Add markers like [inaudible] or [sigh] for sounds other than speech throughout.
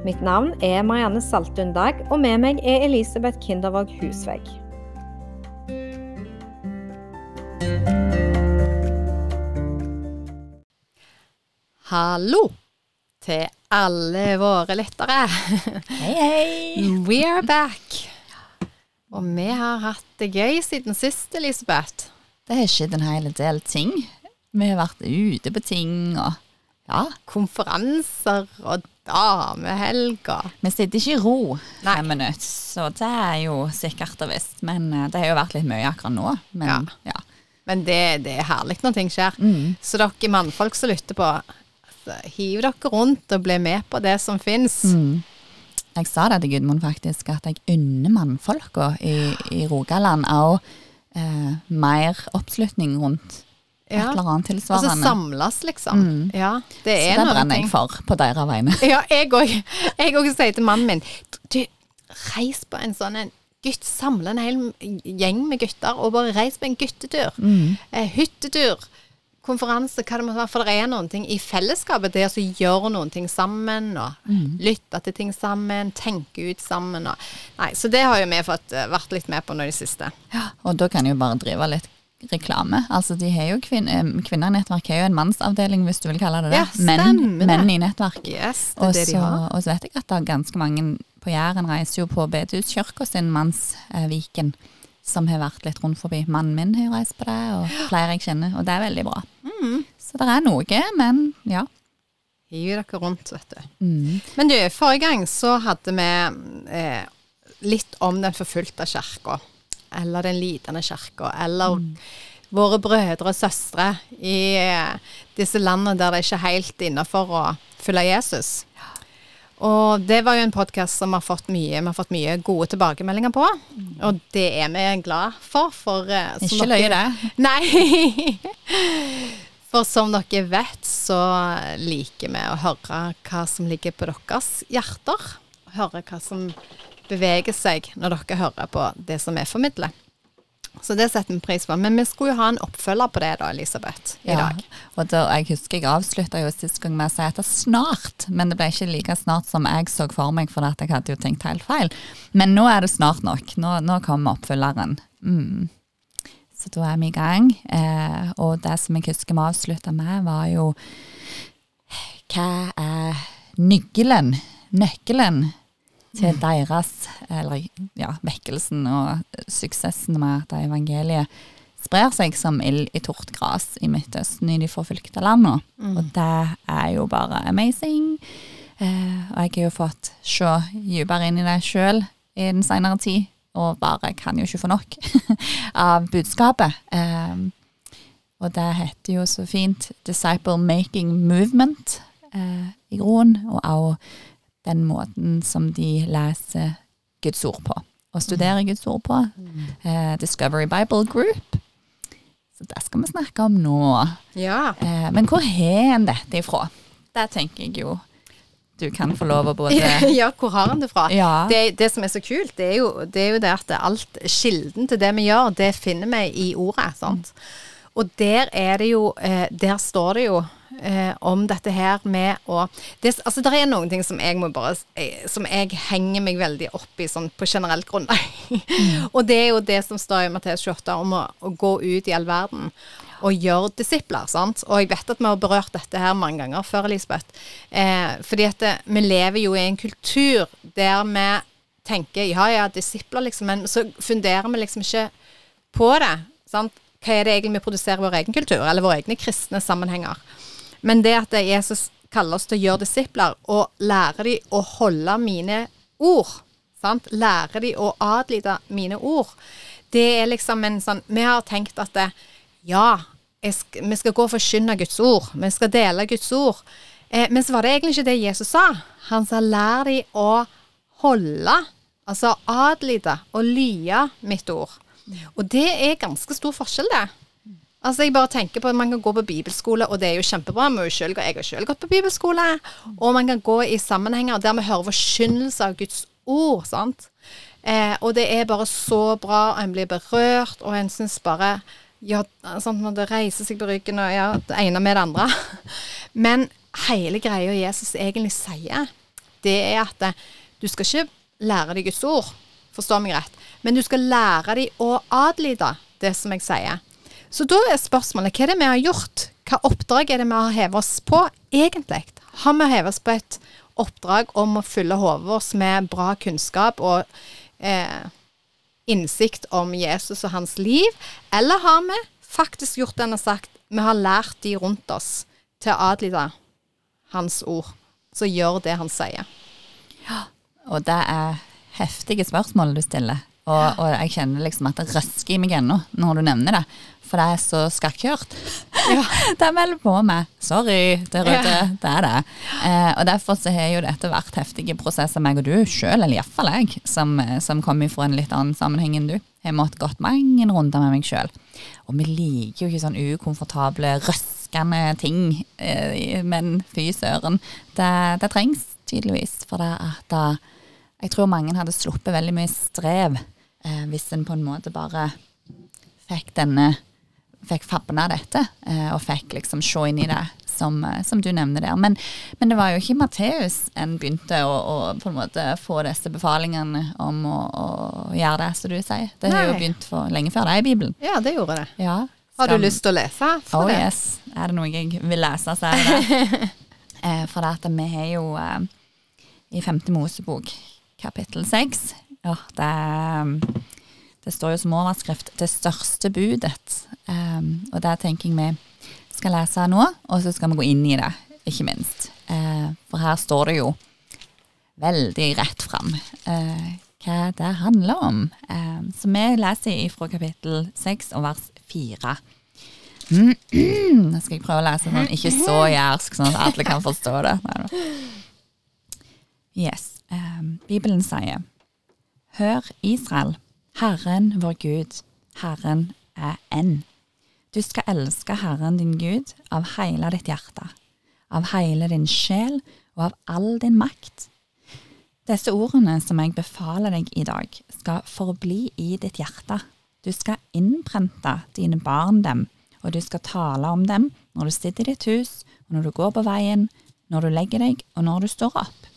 Mitt navn er Marianne Saltun Dag, og med meg er Elisabeth Kindervåg Husvegg. Hallo til alle våre lyttere. Hei, hei. We are back. Og vi har hatt det gøy siden sist, Elisabeth. Det har skjedd en hel del ting. Vi har vært ute på ting og ja. Konferanser og damehelg og Vi sitter ikke i ro Nei. fem minutter, så det er jo sikkert og visst. Men eh, det har jo vært litt mye akkurat nå. Men Ja. ja. Men det, det er herlig når ting skjer. Mm. Så dere mannfolk som lytter på, altså, hiv dere rundt og bli med på det som fins. Mm. Jeg sa det til Gudmund faktisk, at jeg unner mannfolka i, i Rogaland òg eh, mer oppslutning rundt et Ja. eller annet Altså samles, liksom. Mm. Ja, det så er det brenner jeg for, på deres vegne. Ja, jeg òg. Jeg òg sier til mannen min Du, reis på en sånn en gutt, samle en hel gjeng med gutter, og bare reis på en guttetur. Mm. Eh, hyttetur. Konferanse, hva det måtte være. For det er noen ting i fellesskapet, det å gjøre noen ting sammen, og Mm. lytte til ting sammen, tenke ut sammen. Og, nei, så det har jo vi fått eh, vært litt med på nå i det siste. Og da kan jeg jo bare drive litt reklame. Altså de har jo kvin eh, Kvinner i nettverk har jo en mannsavdeling, hvis du vil kalle det det. Ja, menn, menn i nettverk. Yes, det Og så, har. og så vet jeg at det er ganske mange på Jæren reiser jo på Bedehuskirka sin Mannsviken, som har vært litt rundt forbi. Mannen min har jo reist på det, og flere jeg kjenner, og det er veldig bra. Mm. Så det er noe, men ja. Hiv dere rundt, vet du. Mm. Men du, forrige gang så hadde vi eh, litt om den forfulgte kirka. Eller den lidende kirka. Eller våre brødre og søstre i eh, disse landene der det ikke er helt innafor å følge Jesus. Og det var jo en podkast som har fått mye, vi har fått mye gode tilbakemeldinger på. Og det er vi glad for. for som Ikke løye det. [laughs] Nei. For som dere vet, så liker vi å høre hva som ligger på deres hjerter. Høre hva som beveger seg når dere hører på det som vi formidler. Så det setter vi pris på. Men vi skulle jo ha en oppfølger på det da, Elisabeth, i Ja, dag. og da, jeg husker jeg avslutta jo sist gang med å si at det er snart, men det ble ikke like snart som jeg så for meg, for jeg hadde jo tenkt helt feil. Men nå er det snart nok. Nå, nå kommer oppfølgeren. Mm. Så da er vi i gang. Eh, og det som jeg husker vi avslutta med, var jo Hva er nøkkelen? Nøkkelen til deres, eller ja, vekkelsen og suksessen med at evangeliet sprer seg som ild i tort gras i Midtøsten, i de forfylkte landene. Og det er jo bare amazing. Eh, og jeg har jo fått se dypere inn i det sjøl i den senere tid, og bare kan jo ikke få nok [laughs] av budskapet. Eh, og det heter jo så fint 'Disciple Making Movement' eh, i groen, og også den måten som de leser Guds ord på, og studerer Guds ord på. Eh, Discovery Bible Group. Så det skal vi snakke om nå. Ja. Eh, men hvor har en dette ifra? Det tenker jeg jo du kan få lov å både [laughs] ja, hvor har han det fra? Ja. Det, det som er så kult, det er, jo, det er jo det at alt kilden til det vi gjør, det finner vi i ordet. sant? Og der er det jo eh, Der står det jo eh, om dette her med å det, Altså, det er noen ting som jeg må bare eh, Som jeg henger meg veldig opp i sånn på generelt grunnlag. [laughs] og det er jo det som står i Matteus 28 om å, å gå ut i all verden og gjøre disipler. sant? Og jeg vet at vi har berørt dette her mange ganger før, Elisabeth. Eh, fordi at det, vi lever jo i en kultur der vi tenker ja, ja, disipler, liksom, men så funderer vi liksom ikke på det. sant? Hva er det egentlig vi produserer i vår egen kultur, eller våre egne kristne sammenhenger? Men det at Jesus kaller oss til å gjøre disipler, og lære de å holde mine ord, sant? lære de å adlyde mine ord, det er liksom en sånn Vi har tenkt at det, ja, jeg sk vi skal gå og forkynne Guds ord. Vi skal dele Guds ord. Eh, men så var det egentlig ikke det Jesus sa. Han sa lær de å holde Altså adlyde og lye mitt ord. Og det er ganske stor forskjell, det. Altså jeg bare tenker på at Man kan gå på bibelskole, og det er jo kjempebra. Selv, jeg har selv gått på bibelskole. Og man kan gå i sammenhenger der vi hører forkynnelse av Guds ord. sant? Eh, og det er bare så bra, og en blir berørt, og en syns bare ja, sånn at det reiser seg på ryggen, og ja, det ene med det andre. [laughs] Men hele greia Jesus egentlig sier, det er at det, du skal ikke lære deg Guds ord, forstå meg rett, men du skal lære deg å adlyde det som jeg sier. Så da er spørsmålet hva er det vi har gjort? Hva oppdrag er det vi har hevet oss på egentlig? Har vi hevet oss på et oppdrag om å fylle hodet vårt med bra kunnskap og eh, innsikt om Jesus og hans liv, eller har vi faktisk gjort det han har sagt, vi har lært de rundt oss til å adlyde hans ord, så gjør det han sier. Ja, og det er heftige spørsmål du stiller. Og, og, jeg kjenner liksom at det røsker i meg ennå når du nevner det. For det er så skakkjørt. Ja. [laughs] det melder på meg. Sorry, det røde. Ja. Det er det. Eh, og derfor så har jo dette vært heftige prosesser, meg og du sjøl, eller iallfall jeg, som, som kommer fra en litt annen sammenheng enn du. Jeg har måttet gått mange runder med meg sjøl. Og vi liker jo ikke sånn ukomfortable, røskende ting. Eh, men fy søren. Det, det, trengs tydeligvis. For det at da, jeg tror mange hadde sluppet veldig mye strev eh, hvis en på en måte bare fikk denne fikk favna dette, eh, og fikk liksom se inn i det, som, eh, som du nevner der. Men, men, det var jo ikke Matteus en begynte å, å, på en måte få disse befalingene om å, å gjøre det, som du sier. Det har jo begynt for lenge før det i Bibelen. Ja, det gjorde det. Ja, har du lyst til å lese? For oh det? yes. Er det noe jeg vil lese, så er det det. [laughs] eh, for det at vi har jo eh, i femte Mosebok, kapittel seks Ja, det er det står jo som overskrift 'Det største budet'. Um, og der tenker jeg vi skal lese nå, og så skal vi gå inn i det, ikke minst. Uh, for her står det jo veldig rett fram uh, hva det handler om. Uh, så vi leser fra kapittel 6 og vers 4. Nå skal jeg prøve å lese sånn ikke så jærsk, sånn at alle kan forstå det. Yes. Um, Bibelen sier Hør, Israel. Herren vår Gud, Herren er én. Du skal elske Herren din Gud av hele ditt hjerte, av hele din sjel og av all din makt. Disse ordene som jeg befaler deg i dag, skal forbli i ditt hjerte. Du skal innprente dine barn dem, og du skal tale om dem når du sitter i ditt hus, og når du går på veien, når du legger deg, og når du står opp.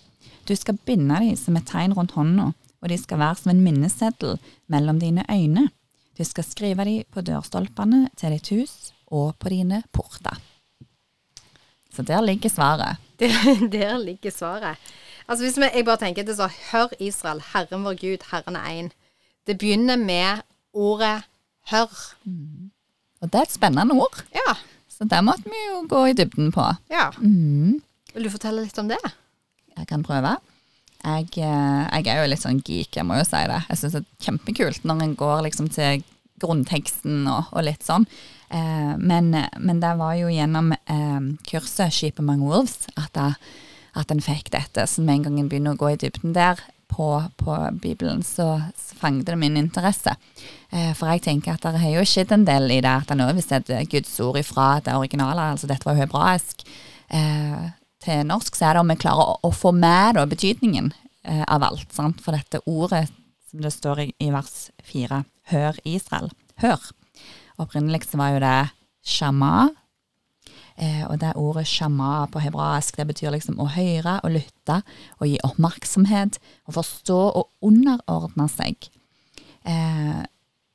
Du skal binde dem som et tegn rundt hånda, og de skal være som en minneseddel mellom dine øyne. Du skal skrive de på dørstolpene til ditt hus og på dine porter. Så der ligger svaret. [laughs] Der, der ligger svaret. Altså hvis vi, jeg bare tenker det så, Hør Israel, Herren vår Gud, Herren er én. Det begynner med ordet hør. Mm. Og det er et spennende ord. Ja. Så det måtte vi jo gå i dybden på. Ja. Mm. Vil du fortelle litt om det? Jeg kan prøve. Jeg, eh, jeg, er jo litt sånn geek, jeg må jo si det. Jeg syns det er kjempekult når en går liksom til grunnteksten og, og litt sånn. Eh, men, men, det var jo gjennom eh, kurset Skip Among Wolves at, at en fikk dette. Så med en gang en begynner å gå i dybden der på, på Bibelen, så, så fanget det min interesse. Eh, for jeg tenker at det har jo skjedd en del i det at en oversetter Guds ord ifra det originale. Altså dette var jo hebraisk. Eh, til norsk, så er det om vi klarer å, å få med da, betydningen eh, av alt. Sant? For dette ordet, som det står i, i vers fire, hør Israel, hør. Opprinnelig så var jo det shama, eh, og det ordet shama på hebraisk, det betyr liksom å høre og lytte og gi oppmerksomhet, og forstå og underordne seg. Eh,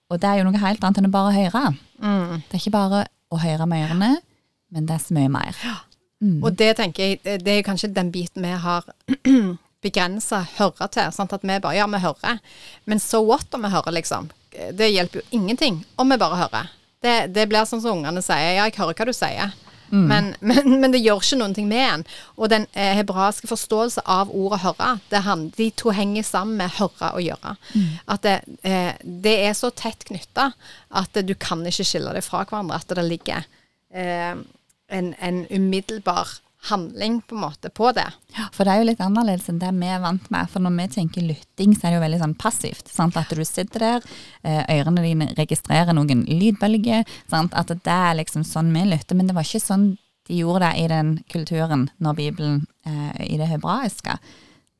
og det er jo noe helt annet enn å bare høre. Mm. Det er ikke bare å høre med ørene, men det er så mye mer. Ja. Mm. Og det tenker jeg, det er kanskje den biten vi har [clears throat] begrensa høre til. Sant? At vi bare Ja, vi hører. Men so what om vi hører, liksom? Det hjelper jo ingenting om vi bare hører. Det, det blir sånn som ungene sier. Ja, jeg hører hva du sier. Mm. Men, [laughs] men, men, det gjør ikke noen ting med en. Og den eh, hebraiske forståelse av ordet 'høre', det han, de to henger sammen med 'høre' og 'gjøre'. Mm. At det, eh, det, er så tett knytta at du kan ikke skille det fra hverandre. At det ligger eh, en, en umiddelbar handling på en måte på det. For det er jo litt annerledes enn det vi er vant med. For når vi tenker lytting, så er det jo veldig sånn passivt. Sant? At du sitter der, eh, ørene dine registrerer noen lydbølger. Sant? At det er liksom sånn vi lytter. Men det var ikke sånn de gjorde det i den kulturen når Bibelen eh, i det hebraiske.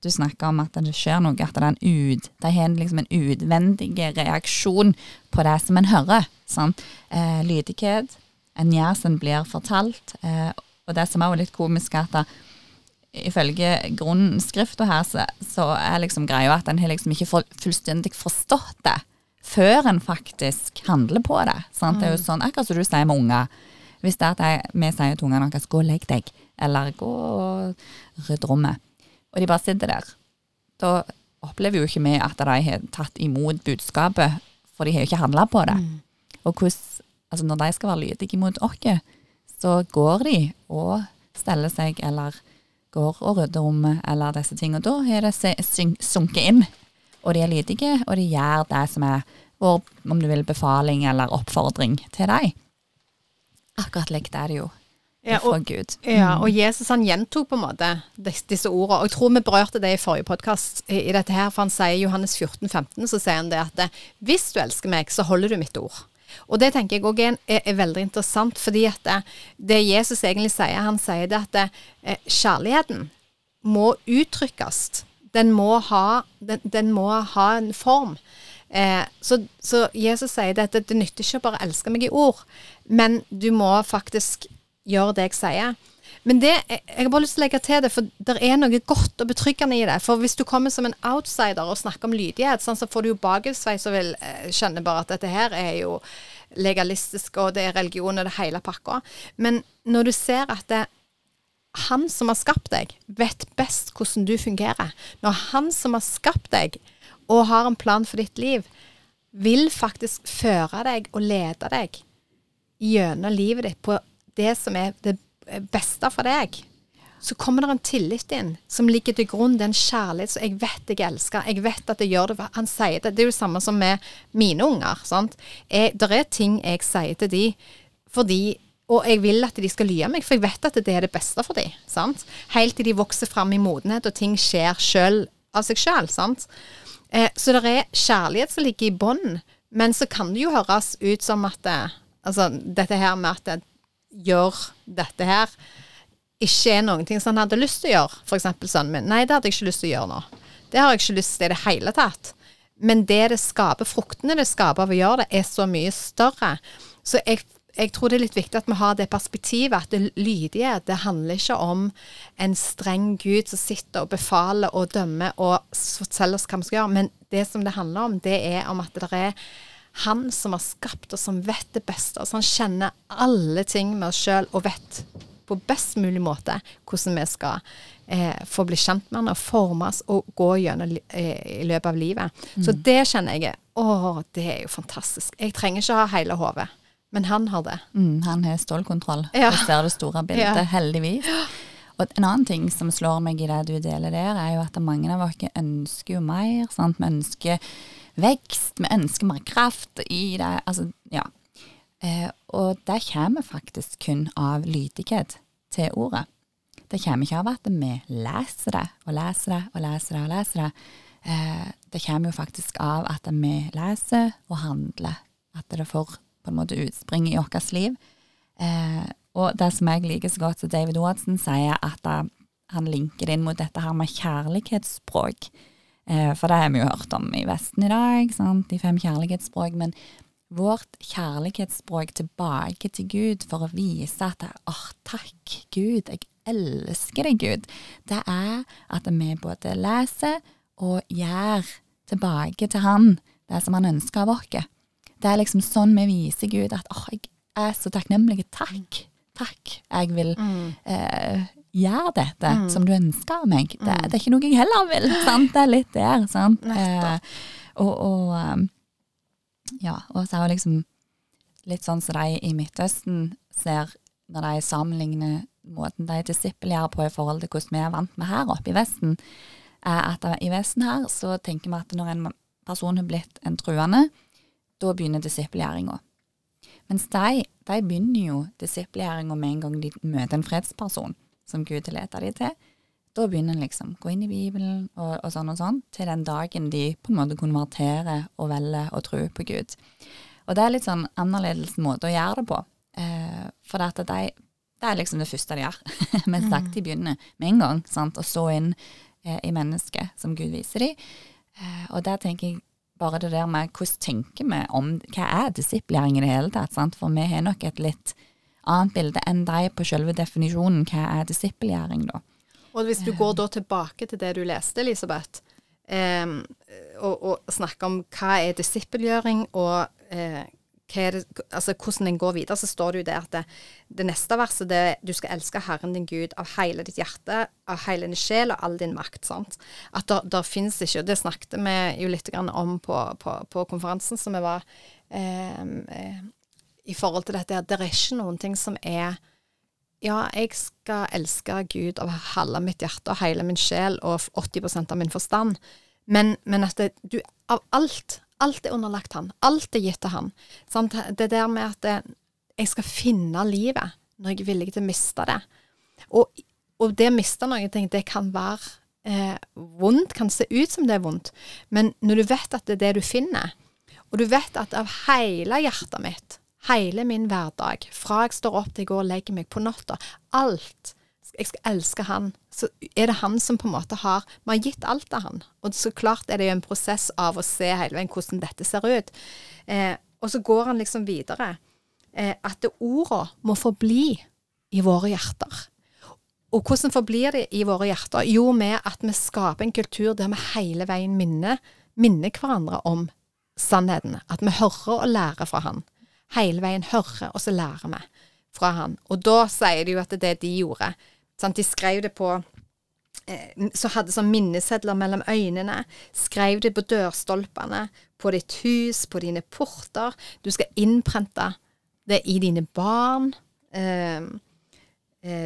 Du snakker om at det skjer noe, at det er en ut, de har liksom en utvendig reaksjon på det som en hører. Sant? Eh, lydighet. En gjør blir fortalt. Eh, og det som er jo litt komisk, er at ifølge grunnskrifta her, så, så, er liksom greia at en har liksom ikke for, fullstendig forstått det før en faktisk handler på det. Sant? Det er jo mm. sånn, akkurat som du sier med unger. Hvis det er at jeg, vi sier til ungene våre 'gå og legg deg', eller 'gå og rydd rommet', og de bare sitter der, da opplever jo ikke vi at de har tatt imot budskapet, for de har jo ikke handla på det. Mm. Og hvordan, altså når de skal være lydige mot oss, så går de og steller seg, eller går og rydder rommet, eller disse tingene. Da har det sunket inn, og de er lydige, og de gjør det som er vår, om du vil, befaling eller oppfordring til deg. Akkurat likt er det jo. Ja og, ja, og Jesus han gjentok på en måte disse, disse ordene. Og jeg tror vi berørte det i forrige podkast i, i, dette her, for han sier i Johannes 14, 15, så sier han det at hvis du elsker meg, så holder du mitt ord. Og det tenker jeg òg er, er, veldig interessant, fordi at det, det, Jesus egentlig sier, han sier det at eh, kjærligheten må uttrykkes. Den må ha, den, den må ha en form. Eh, så, så, Jesus sier det at det nytter ikke å bare elske meg i ord, men du må faktisk gjøre det jeg sier. Men det, jeg har bare lyst til å legge til det, for det er noe godt og betryggende i det. For hvis du kommer som en outsider og snakker om lydighet, sånn, så får du jo bakoversveis og vil eh, skjønne bare at dette her er jo legalistisk, og det er religion og det hele pakka. Men når du ser at det, han som har skapt deg, vet best hvordan du fungerer. Når han som har skapt deg, og har en plan for ditt liv, vil faktisk føre deg og lede deg gjennom livet ditt på det som er det beste for deg, så kommer det en tillit inn som ligger til grunn. Det er en kjærlighet som jeg vet jeg elsker. Jeg vet at jeg gjør det. Han sier det. Det er jo det samme som med mine unger. sant? Det er ting jeg sier til de fordi og jeg vil at de skal lye meg, for jeg vet at det er det beste for dem. Sant? Helt til de vokser fram i modenhet, og ting skjer selv, av seg sjøl. Eh, så det er kjærlighet som ligger i bånn, men så kan det jo høres ut som at det, altså, dette her med at det, gjør dette her, ikke er noen ting som han hadde lyst til å gjøre, f.eks. sønnen min. Nei, det hadde jeg ikke lyst til å gjøre nå. Det har jeg ikke lyst til i det hele tatt. Men det det skaper, fruktene det skaper av å gjøre det, er så mye større. Så jeg, jeg tror det er litt viktig at vi har det perspektivet at det lydige, det handler ikke om en streng gud som sitter og befaler og dømmer og forteller oss hva vi skal gjøre, men det som det handler om, det er om at det er han som har skapt oss, som vet det beste. Altså han kjenner alle ting med oss sjøl og vet på best mulig måte hvordan vi skal eh, få bli kjent med han og formes og gå gjennom eh, i løpet av livet. Mm. Så det kjenner jeg Å, det er jo fantastisk. Jeg trenger ikke ha hele hodet, men han har det. Mm, han har stålkontroll ja. og ser det store bildet, ja. heldigvis. Og En annen ting som slår meg i det du deler der, er jo at mange av oss ønsker jo mer. Sant? Vi ønsker vekst, vi ønsker mer kraft i det. Altså, ja. Eh, og det kommer faktisk kun av lydighet til ordet. Det kommer ikke av at vi leser det og leser det og leser det og leser det. Eh, det kommer jo faktisk av at vi leser og handler. At det får på en måte utspring i vårt liv. Eh, og det som jeg liker så godt, så David Watson sier at han linker det inn mot dette her med kjærlighetsspråk. Eh, for det har vi jo hørt om i Vesten i dag, sant? de fem kjærlighetsspråk. Men vårt kjærlighetsspråk tilbake til Gud for å vise at åh, oh, takk, Gud, jeg elsker deg, Gud, det er at vi både leser og gjør tilbake til Han det som Han ønsker av oss. Det er liksom sånn vi viser Gud at åh, oh, jeg er så takknemlig. Takk, takk. Jeg vil mm. eh, gjør dette mm. som du ønsker av meg. Det, mm. det, er ikke noe jeg heller vil. [laughs] Sant? Det er litt der. sant? Eh, og, og, um, ja, og så er det liksom litt sånn som de i Midtøsten ser når de sammenligner måten de disippelgjør på i forhold til hvordan vi er vant med her oppe i Vesten, er at i Vesten her så tenker vi at når en person har blitt en truende, da begynner disippelgjøringa. Mens de, de begynner jo disippelgjøringa med en gang de møter en fredsperson. Som Gud vil lede dem til, da begynner en liksom gå inn i Bibelen og, og, sånn og sånn, til den dagen de på en måte konverterer og velger å tro på Gud. Og det er litt sånn annerledes måte å gjøre det på. Eh, for det, de, det, er liksom det første de gjør. [laughs] Men sagt de begynner med en gang, sant, og så inn eh, i mennesket som Gud viser dem. Eh, og der tenker jeg bare det der med hvordan tenker vi om hva er disiplering i det hele tatt, sant? for vi har nok et litt annet bilde enn deg på selve definisjonen. Hva er disippelgjæring, da? Og hvis du går da tilbake til det du leste, Elisabeth, eh, og, og, snakker om hva er disippelgjøring, og eh, det, altså hvordan en går videre, så står det jo der at det, det neste verset det er du skal elske Herren din Gud av hele ditt hjerte, av hele din sjel og all din makt. sant? At der, der finnes ikke, det snakket vi jo litt om på, på, på konferansen som vi var eh, i forhold til dette. Det er ikke noen ting som er ja, jeg skal elske Gud av halve mitt hjerte og hele min sjel og 80% av min forstand, men, men at det, du, av alt Alt er underlagt han. Alt er gitt til han. Sant? Det der med at det, jeg skal finne livet når jeg er villig til å miste det. Og, og det å miste noe, jeg det kan være eh, vondt, kan se ut som det er vondt, men når du vet at det er det du finner, og du vet at av hele hjertet mitt hele min hverdag, fra jeg står opp til jeg går og legger meg på natta, alt. Jeg skal elske han. Så er det han som på en måte har Vi har gitt alt av han. Og så klart er det jo en prosess av å se hele veien hvordan dette ser ut. Eh, og så går han liksom videre. Eh, at orda må forbli i våre hjerter. Og hvordan forblir de i våre hjerter? Jo, med at vi skaper en kultur der vi hele veien minner, minner hverandre om sannheten. At vi hører og lærer fra han hele veien hører, og så lærer vi fra han. Og da sier de jo at det er det de gjorde. Sant? De skrev det på eh, så hadde sånn minnesedler mellom øynene. Skrev det på dørstolpene, på ditt hus, på dine porter. Du skal innprente det i dine barn. Eh,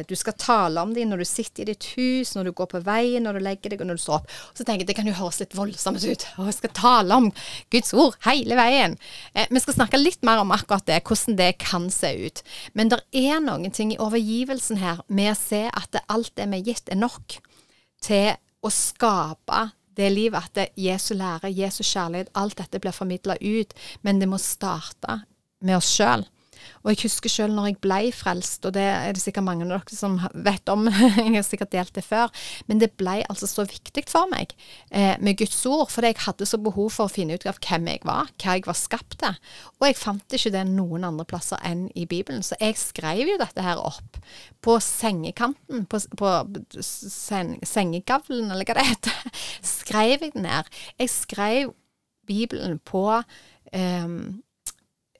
du skal tale om dem når du sitter i ditt hus, når du går på veien, når du legger deg og når du står opp. Så tenker jeg det kan jo høres litt voldsomt ut. [laughs] Og jeg skal tale om Guds ord hele veien. Eh, vi skal snakke litt mer om akkurat det, hvordan det kan se ut. Men det er noen ting i overgivelsen her med å se at alt det vi er gitt, er nok til å skape det livet at det, Jesu lære, Jesu kjærlighet, alt dette blir formidla ut. Men det må starte med oss sjøl. Og jeg husker selv når jeg ble frelst, og det er det sikkert mange av dere som vet om, [laughs] jeg har sikkert delt det før, men det ble altså så viktig for meg eh, med Guds ord, fordi jeg hadde så behov for å finne ut av hvem jeg var, hva jeg var skapt til. Og jeg fant ikke det noen andre plasser enn i Bibelen, så jeg skrev jo dette her opp på sengekanten, på, på sen, sengegavlen, eller hva det heter, skrev jeg den her. Jeg skrev Bibelen på um,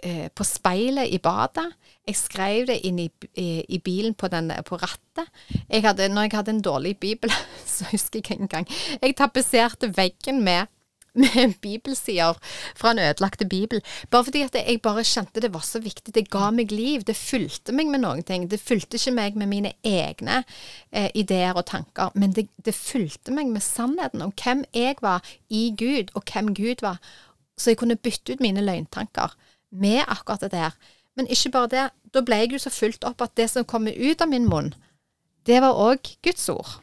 eh, på speilet i badet. Jeg skrev det inn i, i, i bilen på, den, på rattet. Jeg hadde, når jeg hadde en dårlig bibel, [laughs] så husker jeg en gang Jeg tapetserte veggen med med bibelsider fra en ødelagte bibel. Bare fordi at jeg bare kjente det var så viktig. Det ga meg liv. Det fulgte meg med noen ting. Det fulgte ikke meg med mine egne eh, ideer og tanker, men det, det fulgte meg med sannheten om hvem jeg var i Gud, og hvem Gud var. Så jeg kunne bytte ut mine løgntanker med akkurat det der. Men ikke bare det. Da ble jeg jo så fulgt opp at det som kommer ut av min munn, det var òg Guds ord.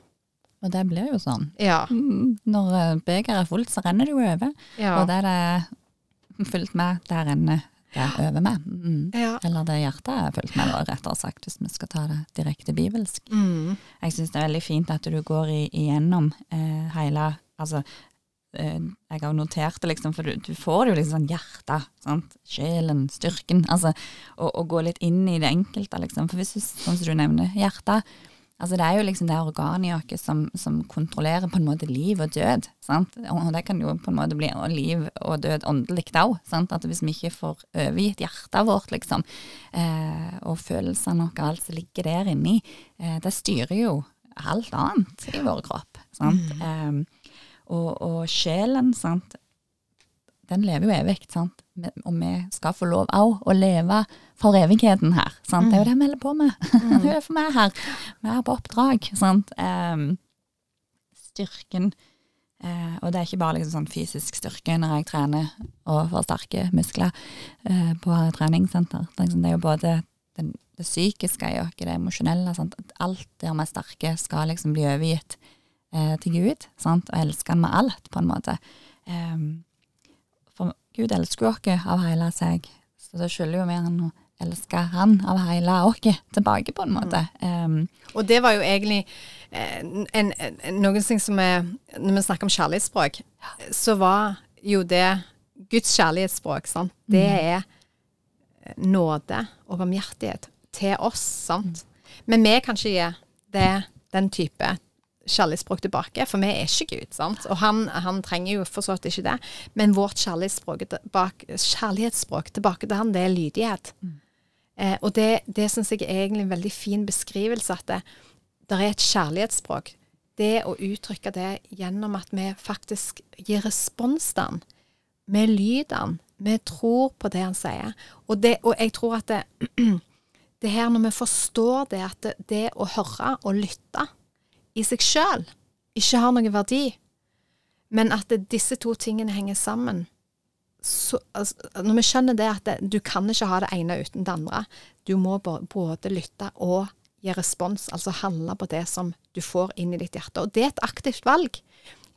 Og det blir jo sånn. Ja. Mm, når eh, begeret er fullt, så renner det jo over. Ja. Og det er det fullt med, det renner det over med. Mm. Ja. Eller det hjertet er fullt med, rettere sagt, hvis vi skal ta det direkte bibelsk. Mm. Jeg syns det er veldig fint at du går igjennom eh, hele altså jeg har notert det, liksom, for du, du får det jo liksom sånn hjertet, sant? sjelen, styrken. Altså, å, gå litt inn i det enkelte, liksom. For hvis du, sånn som du nevner, hjertet altså Det er jo liksom det organet oss som, som, kontrollerer på en måte liv og død. sant? Og det kan jo på en måte bli liv og død åndelig òg. At hvis vi ikke får overgitt hjertet vårt, liksom, eh, og følelsene og alt som ligger der inni, eh, det styrer jo alt annet i vår kropp. sant? Mm. Eh, og, og sjelen, sant, den lever jo evig, sant. Og vi skal få lov òg å leve for evigheten her. Sant? Det er jo det vi holder på med. Mm. [laughs] det er jo derfor vi er her. Vi er på oppdrag. Sant? Um, styrken uh, Og det er ikke bare liksom sånn fysisk styrke når jeg trener og får sterke muskler uh, på treningssenter. Det er jo både den, det psykiske i oss, det emosjonelle. Sant? Alt der vi er sterke, skal liksom bli overgitt eh, til Gud, sant? og elske Han med alt, på en måte. Um, for Gud elsker jo oss av hele seg, så det skylder jo vi han å elske Han av hele oss tilbake, på en måte. Um, og det var jo egentlig eh, en, en, noen ting som er Når vi snakker om kjærlighetsspråk, så var jo det Guds kjærlighetsspråk, sant. Det mm. er nåde og barmhjertighet til oss, sant. Men vi kan ikke gi det, den type kjærlighetsspråk tilbake, for vi er ikke Gud, sant. Og han, han trenger jo for så vidt ikke det. Men vårt kjærlighetsspråk, kjærlighetsspråk tilbake til han, det er lydighet. Mm. Eh, og det, det syns jeg er egentlig en veldig fin beskrivelse, at det, det er et kjærlighetsspråk. Det å uttrykke det gjennom at vi faktisk gir respons til han. Vi lyder han. Vi tror på det han sier. Og, det, og jeg tror at det, [clears throat] det, her når vi forstår det, at det, det å høre og lytte i seg sjøl ikke har noen verdi, men at disse to tingene henger sammen så, altså, Når vi skjønner det at du kan ikke ha det ene uten det andre, du må både lytte og gi respons, altså handle på det som du får inn i ditt hjerte. Og det er et aktivt valg.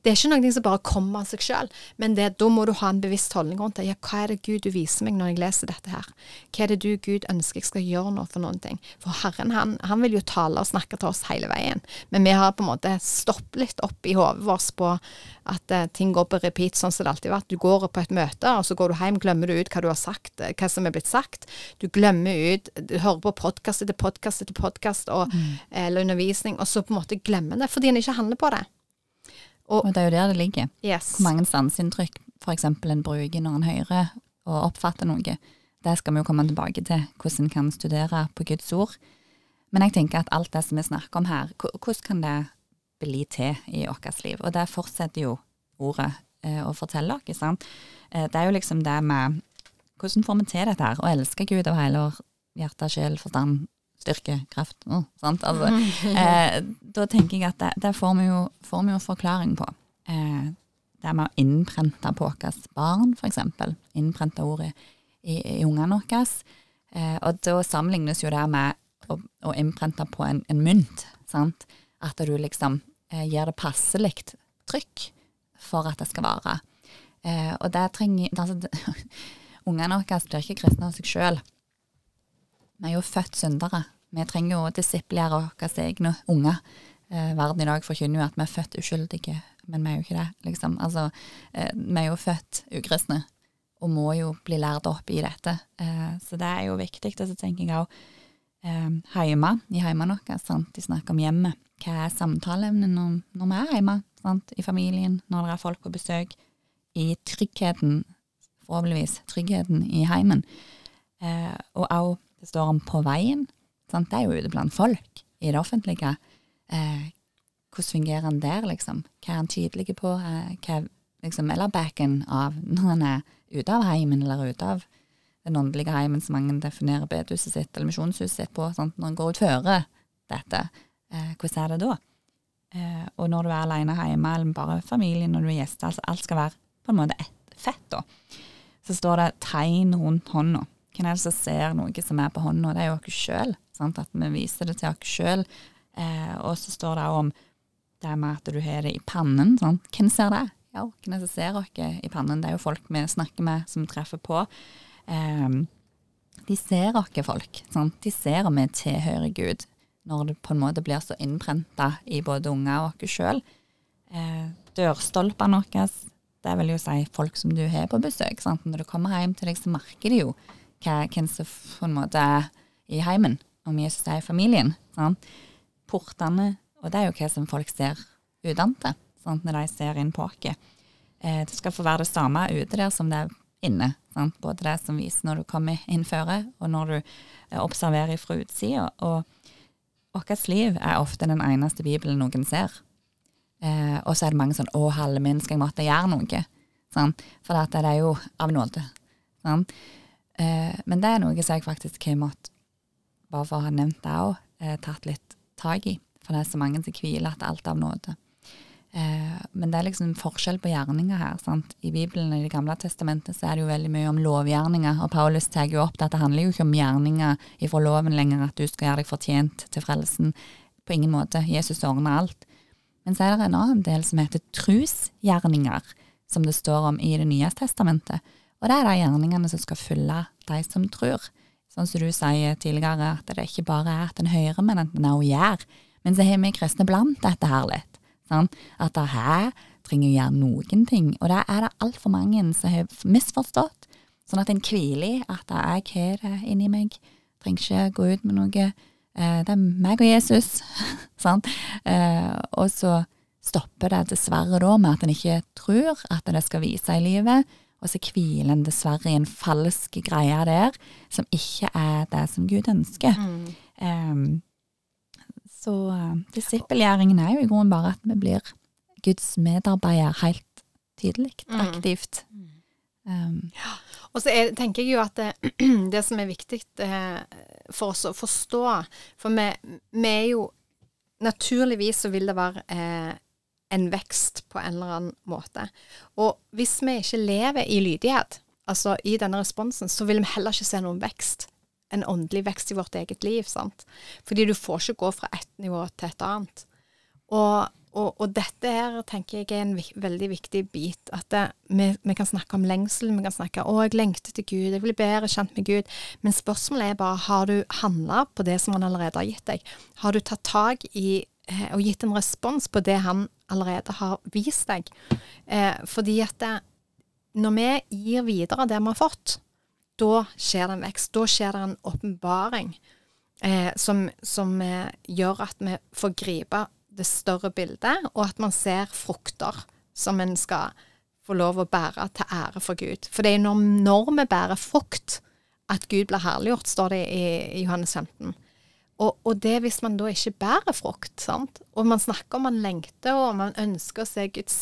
Det er ikke noe som bare kommer av seg sjøl, men det, da må du ha en bevisst holdning rundt det. Ja, hva er det Gud du viser meg når jeg leser dette her? Hva er det du, Gud, ønsker jeg skal gjøre nå for noen ting? For Herren, han, han vil jo tale og snakke til oss hele veien, men vi har på en måte stoppet litt opp i hodet vårt på at uh, ting går på repeat sånn som det alltid har vært. Du går på et møte, og så går du hjem, glemmer du ut hva du har sagt, eh, hva som er blitt sagt. Du glemmer ut Du hører på podkast etter podkast etter podkast mm. eller undervisning, og så på en måte glemmer det fordi en ikke handler på det. Og, og, det er jo der det ligger. Yes. Hvor mange sanseinntrykk f.eks. en bruker når en hører og oppfatter noe. Det skal vi jo komme tilbake til, hvordan en kan studere på Guds ord. Men jeg tenker at alt det som vi snakker om her, hvordan kan det bli til i vårt liv? Og det fortsetter jo ordet eh, å fortelle oss. sant? Eh, det er jo liksom det med Hvordan får vi til dette her? Å elske Gud av hele vår hjerte, sjel, forstand, styrke, kraft oh, sant? Altså, [laughs] eh, Da tenker jeg at det, det får, vi jo, får, vi jo, forklaring på. Eh, det med å innprente på våre barn, f.eks. Innprente ordet i, i ungene våre. Eh, og da sammenlignes jo det med å, å innprente på en, en mynt. Sant? At du liksom eh, gir det passelig trykk for at det skal vare. Eh, og det trenger altså, [laughs] Ungene våre blir ikke kristne av seg sjøl. Vi er jo født syndere. Vi trenger jo å disiplere våre egne unger. Eh, verden i dag forkynner jo at vi er født uskyldige, men vi er jo ikke det. liksom. Altså, eh, vi er jo født ukristne og må jo bli lært opp i dette. Eh, så det er jo viktig. Og så tenker jeg òg eh, hjemme, i heimene våre. De snakker om hjemmet. Hva er samtaleemnet når, når, vi er hjemme? Sant? I familien, når det er folk på besøk. I tryggheten, forhåpentligvis tryggheten i heimen. Eh, og òg det står om på veien. Sant? Det er jo ute blant folk i det offentlige. Eh, hvordan fungerer han der, liksom? Hva er han tydelig på? Eh, hva, liksom, eller backen av når han er ute av heimen, eller ute av den åndelige heimen som mange definerer bedehuset sitt eller misjonshuset sitt på. Sant? Når han går ut føre dette, eh, hvordan er det da? Eh, og når du er alene hjemme, eller bare familien, når du er gjester, altså alt skal være på en måte ett fett, da. Så står det tegn rundt hånda. Hvem er det som ser noe som er på hånda? Det er jo oss sjøl. At vi viser det til oss sjøl. Eh, og så står det om det med at du har det i pannen. Sant? Hvem ser det? Ja, hvem er det som ser oss i pannen? Det er jo folk vi snakker med, som treffer på. Eh, de ser oss folk. Sant? De ser om vi tilhører Gud, når det på en måte blir så innprenta i både unger og oss sjøl. Eh, dørstolpene våre, det vil jo si folk som du har på besøk. Sant? Når du kommer hjem til deg, så merker de jo hva, hvem som på en måte er i heimen, om Jesus er i familien. Sant? Portene, og det er jo hva som folk ser utenfra når de ser inn på oss. Eh, det skal få være det samme ute der som det er inne. Sant? Både det som viser når du kommer innføre, og når du eh, observerer fra utsida. Og vårt liv er ofte den eneste Bibelen noen ser. Eh, og så er det mange sånn 'Å, halve min, skal jeg måtte gjøre noe?' Sant? For det er jo av nåde. Sant? Eh, men det er noe som jeg faktisk har måttet, bare for å ha nevnt det òg, eh, tatt litt tak i. For det er så mange som hviler at alt er av nåde. Eh, men det er liksom forskjell på gjerninger her. sant? I Bibelen og i Det gamle testamentet så er det jo veldig mye om lovgjerninger. Og Paulus tar jo opp at det handler jo ikke om gjerninger ifra loven lenger, at du skal gjøre deg fortjent til frelsen. På ingen måte. Jesus ordner alt. Men så er det en annen del som heter trusgjerninger, som det står om i Det nye testamentet. Og det er de gjerningene som skal følge de som tror. Sånn som du sier tidligere, at det ikke bare er at en hører, men at en òg gjør. Men så har vi kristne blant dette her litt. Sånn? At det her trenger å gjøre noen ting. Og det er det altfor mange som har misforstått. Sånn at en hviler i at jeg har det inni meg. Trenger ikke gå ut med noe. Eh, det er meg og Jesus. [laughs] Eh, og så stopper det dessverre da med at en ikke tror at det skal vise i livet. Og så hviler en dessverre i en falsk greie der, som ikke er det som Gud ønsker. Mm. Um, så uh, disippelgjøringen er jo i grunnen bare at vi blir Guds medarbeider helt tydelig, mm. aktivt. Um, ja. Og så er, tenker jeg jo at det, [clears throat] det som er viktig eh, for oss å forstå For vi, vi, er jo Naturligvis så vil det være eh, en vekst på en eller annen måte. Og hvis vi ikke lever i lydighet, altså i denne responsen, så vil vi heller ikke se noen vekst en åndelig vekst i vårt eget liv. sant? Fordi du får ikke gå fra ett nivå til et annet. Og, og, og dette her tenker jeg er en veldig viktig bit. At det, vi, vi, kan snakke om lengsel, vi kan snakke 'Å, jeg lengter til Gud, jeg blir bedre kjent med Gud'. Men spørsmålet er bare har du handla på det som han allerede har gitt deg? Har du tatt tak i eh, og gitt en respons på det han allerede har vist deg? Eh, fordi at det, når vi gir videre det vi har fått, da skjer det en vekst. Da skjer det en åpenbaring eh, som, som eh, gjør at vi får gripe det større bildet, og at man ser frukter som en skal få lov å bære til ære for Gud. For det er når, når vi bærer frukt, at Gud blir herliggjort, står det i, i Johannes 15. Og, og, det hvis man da ikke bærer frukt, sant? og man snakker om man lengter, og man ønsker å se Guds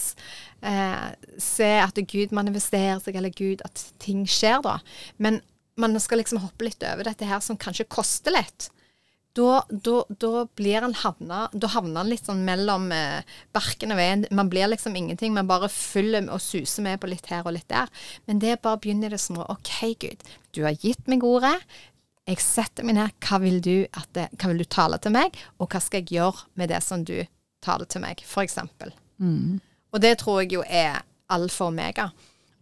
eh, Se at Gud manifesterer seg, eller Gud At ting skjer da. Men man skal liksom hoppe litt over dette her som kanskje koster litt. Da, da, da blir en havna Da havner han litt sånn mellom eh, barken og veien. Man blir liksom ingenting. Man bare følger og suser med på litt her og litt der. Men det er bare å begynne i det små. OK, Gud. Du har gitt meg ordet. Jeg setter meg ned. Hva vil, du det, hva vil du tale til meg, og hva skal jeg gjøre med det som du taler til meg, eksempel. Mm. Og det tror jeg jo er alfa og omega.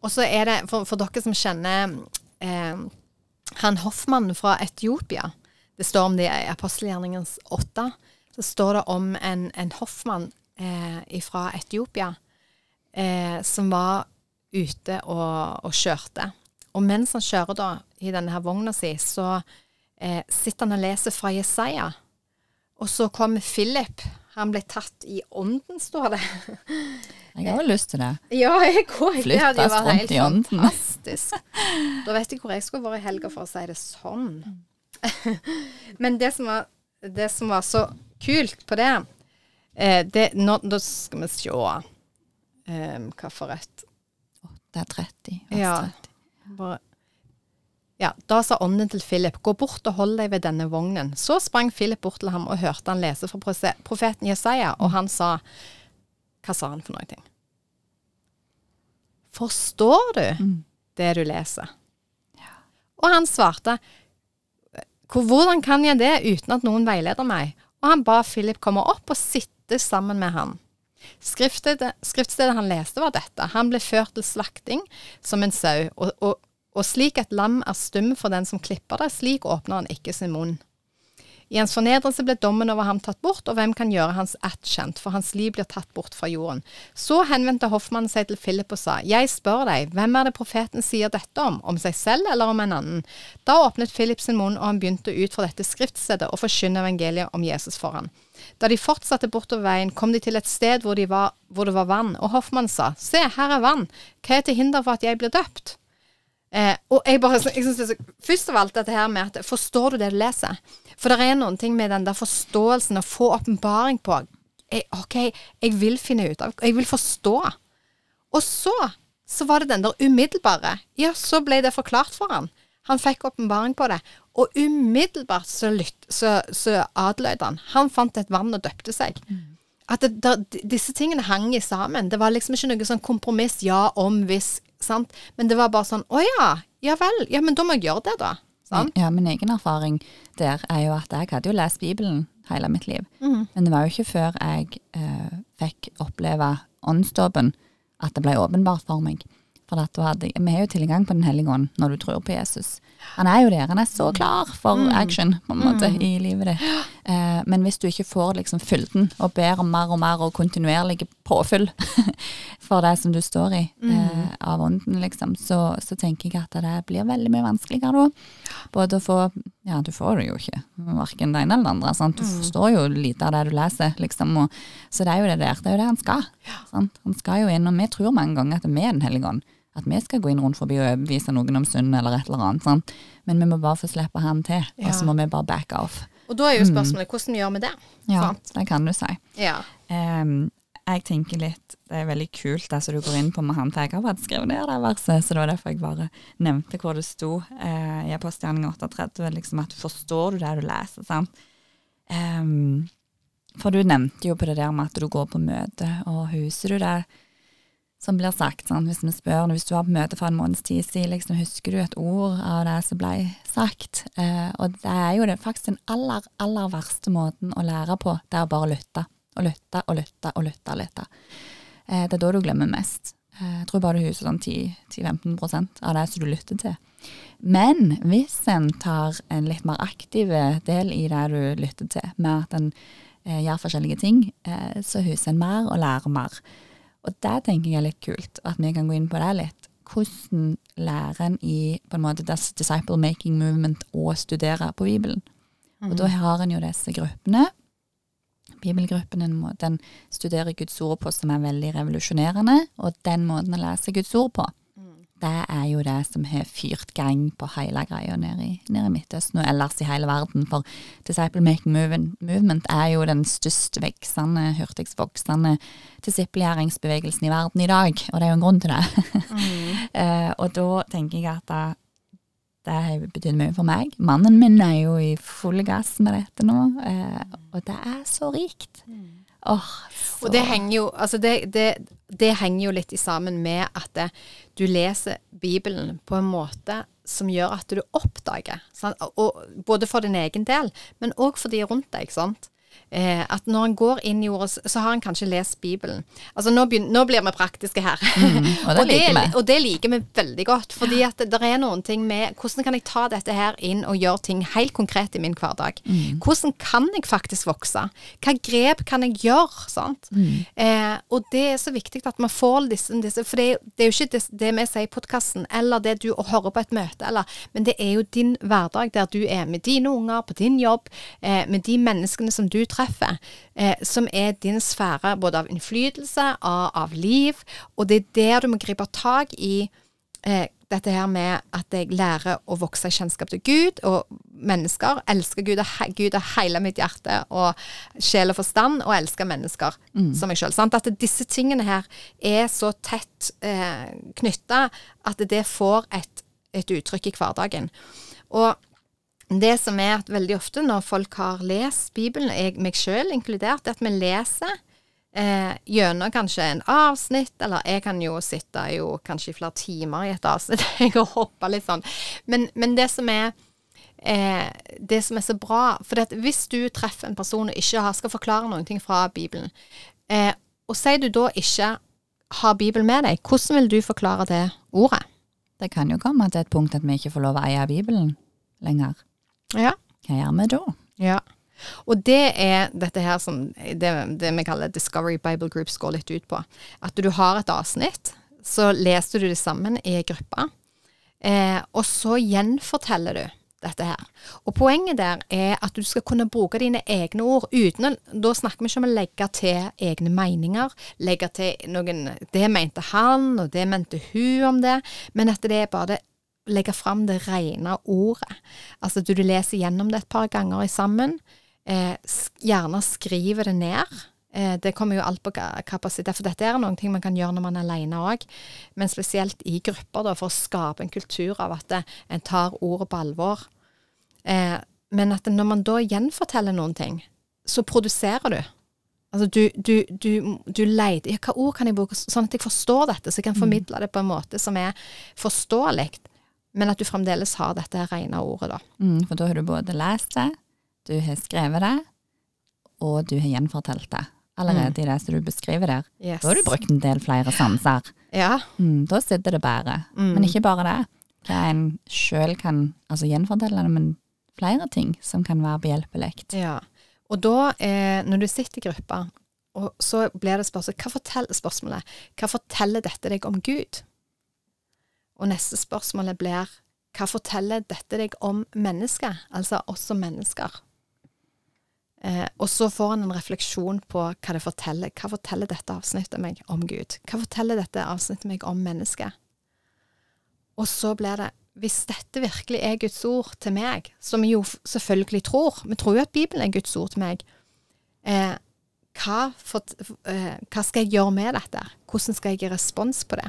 Og så er det, for, for dere som kjenner eh, han Hoffmann fra Etiopia Det står om det i apostelgjerningens åtte. Så står det om en, en Hoffmann eh, fra Etiopia eh, som var ute og, og kjørte. Og mens han kjører da i denne her vogna si, så eh, sitter han og leser fra Jesaja. Og så kommer Philip. Han ble tatt i ånden, står det. Jeg har jo lyst til det. [laughs] Ja, jeg òg. Flyttes rundt i ånden. Fantastisk. Da vet jeg hvor jeg skulle vært i helga, for å si det sånn. [laughs] Men det som var, det som var så kult på det, eh, det nå, Da skal vi se um, hva for et 8.30. Ja. 30. Bare ja, Da sa ånden til Philip, gå bort og hold deg ved denne vognen. Så sprang Philip bort til ham og hørte han lese fra profeten Jesaja, og han sa Hva sa han for noe? ting? Forstår du mm. det du leser? Ja. Og han svarte, hvordan kan jeg det uten at noen veileder meg? Og han ba Philip komme opp og sitte sammen med han. Skriftstedet, skriftstedet han leste, var dette. Han ble ført til slakting som en sau, og, og og slik et lam er stum for den som klipper det, slik åpner han ikke sin munn. I hans fornedrelse ble dommen over ham tatt bort, og hvem kan gjøre hans ætt kjent, for hans liv blir tatt bort fra jorden. Så henvendte hoffmannen seg til Philip og sa, Jeg spør deg, hvem er det profeten sier dette om, om seg selv eller om en annen? Da åpnet Philip sin munn, og han begynte ut fra dette skriftstedet og forkynne evangeliet om Jesus for ham. Da de fortsatte bortover veien, kom de til et sted hvor, de var, hvor det var vann, og hoffmannen sa, Se, her er vann, hva er til hinder for at jeg blir døpt? Eh, og jeg bare, jeg synes Først av alt dette her med at Forstår du det du leser? For det er noen ting med den der forståelsen, å få åpenbaring på jeg, OK, jeg vil finne ut av Jeg vil forstå. Og så, så var det den der umiddelbare. Ja, så ble det forklart for han. Han fikk åpenbaring på det. Og umiddelbart så, lytt, så, så adlød han. Han fant et vann og døpte seg. Mm. at det, der, disse tingene hang i sammen. Det var liksom ikke noe sånn kompromiss, ja, om, hvis, sant. Men det var bare sånn, å ja, ja vel, ja, men da må jeg gjøre det da. Sant? Ja, min egen erfaring der er jo at jeg hadde jo lest Bibelen hele mitt liv. Mhm. Men det var jo ikke før jeg eh, fikk oppleve åndsdåpen at det ble åpenbart for meg. For at hadde, vi har jo tilgang på Den hellige ånd når du tror på Jesus. Han er jo der. Han er så klar for action på en måte i livet ditt. Eh, men hvis du ikke får liksom fylden og ber om mer og mer og kontinuerlig påfyll [laughs] for det som du står i eh, av ånden, liksom, så, så tenker jeg at det blir veldig mye vanskeligere da. Både å få Ja, du får det jo ikke, verken det ene eller det andre. Sant? Du forstår jo lite av det du leser, liksom. Og, så det er jo det der. Det er jo det han skal. Sant? Han skal jo inn, og vi tror mange ganger at vi er Den hellige ånd. At vi skal gå inn rundt forbi og overbevise noen om synd eller et eller annet. Sant? Men vi må bare få slippe han til, og så må vi bare back off. Og da er jo spørsmålet, hvordan gjør vi det? Ja, Sant? det kan du si. Ja. Um, jeg tenker litt, Det er veldig kult det som du går inn på med han. for Jeg har bare skrevet ned det verset, så det var derfor jeg bare nevnte hvor det sto uh, i Apostelgjerningen 38. Liksom at forstår du det du leser, sant? Um, for du nevnte jo på det der med at du går på møte, og husker du det som blir sagt? sånn, Hvis vi spør, hvis du på møte for en måneds tid siden, liksom, husker du et ord av det som ble sagt? Eh, og det er jo det, faktisk den aller, aller verste måten å lære på, det er å bare lytte. Og lytte og lytte og lytte. og lytte. Eh, det er da du glemmer mest. Eh, jeg tror bare du husker sånn 10-15% av det som du lytter til. Men hvis en tar en litt mer aktiv del i det du lytter til, med at en eh, gjør forskjellige ting, eh, så husker en mer og lærer mer. Og det tenker jeg er litt kult, at vi kan gå inn på det litt. Hvordan lærer en i på en måte this disciple making movement å studere på Bibelen? Og da har en jo disse gruppene. Bibelgruppen den, den studerer Guds ord på som er veldig revolusjonerende, og den måten å lese Guds ord på, det er jo det som har fyrt gang på hele greia nede i, ned i Midtøsten og ellers i hele verden. For Disciple Making Movement, er jo den størst veksende, hurtigst voksende disippelgjøringsbevegelsen i verden i dag, og det er jo en grunn til det. [laughs] Eh, og da tenker jeg at det, det har betydd mye for meg. Mannen min er jo i full gass med dette nå, uh, og det er så rikt. Åh, så Og det henger jo, altså det, det, det henger jo litt i sammen med at det, du leser Bibelen på en måte som gjør at du oppdager, både for din egen del, men òg for de rundt deg. sant? Eh, at når han går inn i ordet, så- har han kanskje lest Bibelen. Altså Nå, begynner, nå blir vi praktiske her. [laughs] og det liker vi. og det liker vi veldig godt. Fordi at det, det er noen ting med Hvordan kan jeg ta dette her inn og gjøre ting helt konkret i min hverdag? Hvordan kan jeg faktisk vokse? Hva grep kan jeg gjøre? Sant? Eh, og det er så viktig at man får disse, disse For det, det er jo ikke det, det vi sier i podkasten, eller det du hører på et møte, eller, men det er jo din hverdag der du er med dine unger, på din jobb, eh, med de menneskene som du treffer, eh, som er din sfære både av innflytelse, av, av liv, og det er der du må gripe tak i eh, dette her med at jeg lærer å vokse i kjennskap til Gud og mennesker. Elsker Gud he- Gud av hele mitt hjerte og sjel og forstand, og elsker mennesker som meg sjøl. At disse tingene her er så tett eh, knytta at det får et, et uttrykk i hverdagen. Og det som er at veldig ofte når folk har lest Bibelen, jeg meg sjøl inkludert, er at vi leser eh, gjennom kanskje en avsnitt, eller jeg kan jo sitte jo kanskje i flere timer i et avsnitt [laughs] jeg og hoppe litt sånn. Men, men det som er eh, det som er så bra For hvis du treffer en person og ikke har, skal forklare noen ting fra Bibelen, eh, og sier du da ikke har Bibelen med deg, hvordan vil du forklare det ordet? Det kan jo komme til et punkt at vi ikke får lov å eie Bibelen lenger. Ja. Hva gjør vi da? Ja. Og det er dette her som det, det vi kaller Discovery Bible Groups går litt ut på. At du har et avsnitt, så leser du det sammen i ei gruppe, eh, og så gjenforteller du dette her. Og poenget der er at du skal kunne bruke dine egne ord uten å Da snakker vi ikke om å legge til egne meninger, legge til noen Det mente han, og det mente hun om det, men at det er bare det legge fram det rene ordet. Altså du, du leser gjennom det et par ganger sammen. Eh, gjerne skrive det ned. Eh, det kommer jo alt på kapasitet, for dette er noen ting man kan gjøre når man er alene òg. Men spesielt i grupper, da, for å skape en kultur av at det, en tar ordet på alvor. Eh, men at når man da gjenforteller noen ting, så produserer du Altså du, du, du, du leter ja, Hva ord kan jeg bruke sånn at jeg forstår dette, så jeg kan formidle det på en måte som er forståelig, men at du fremdeles har dette rene ordet, da. Mm, for da har du både lest det, du har skrevet det, og du har gjenfortalt det. Allerede i det som du beskriver der. Yes. Da har du brukt en del flere sanser. Ja. Mm, da sitter det bedre. Mm. Men ikke bare det. Hva en sjøl kan altså gjenfortelle det, men flere ting som kan være behjelpelig. Ja. Og da, eh, når du sitter i gruppa, og så blir det spørsmål, hva forteller, spørsmålet Hva forteller dette deg om Gud? Og neste spørsmålet blir hva forteller dette deg om mennesket? Altså oss som mennesker. Eh, og så får en en refleksjon på hva det forteller. Hva forteller dette avsnittet meg om Gud? Hva forteller dette avsnittet meg om mennesket? Og så blir det hvis dette virkelig er Guds ord til meg, som vi jo selvfølgelig tror, vi tror jo at Bibelen er Guds ord til meg, eh, hva, for, eh, hva skal jeg gjøre med dette? Hvordan skal jeg gi respons på det?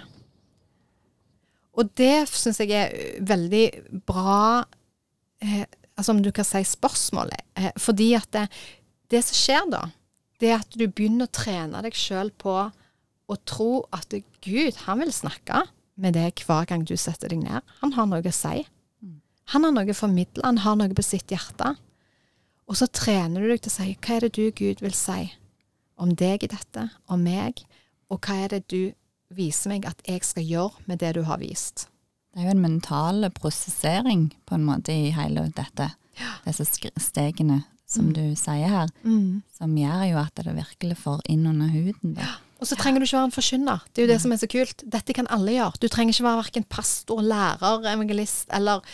Og det syns jeg er veldig bra eh, Altså om du kan si spørsmålet. Eh, fordi at det, det som skjer da, det er at du begynner å trene deg sjøl på å tro at Gud, han vil snakke med deg hver gang du setter deg ned. Han har noe å si. Han har noe å formidle, han har noe på sitt hjerte. Og så trener du deg til å si hva er det du, Gud, vil si om deg i dette, om meg, og hva er det du viser meg at jeg skal gjøre med det du har vist. Det er jo en mental prosessering på en måte i hele dette. Disse stegene som du sier her, som gjør jo at det virkelig får inn under huden. Da. Og så trenger du ikke være en forkynner. Det er jo det som er så kult. Dette kan alle gjøre. Du trenger ikke være verken pastor, lærer, evangelist eller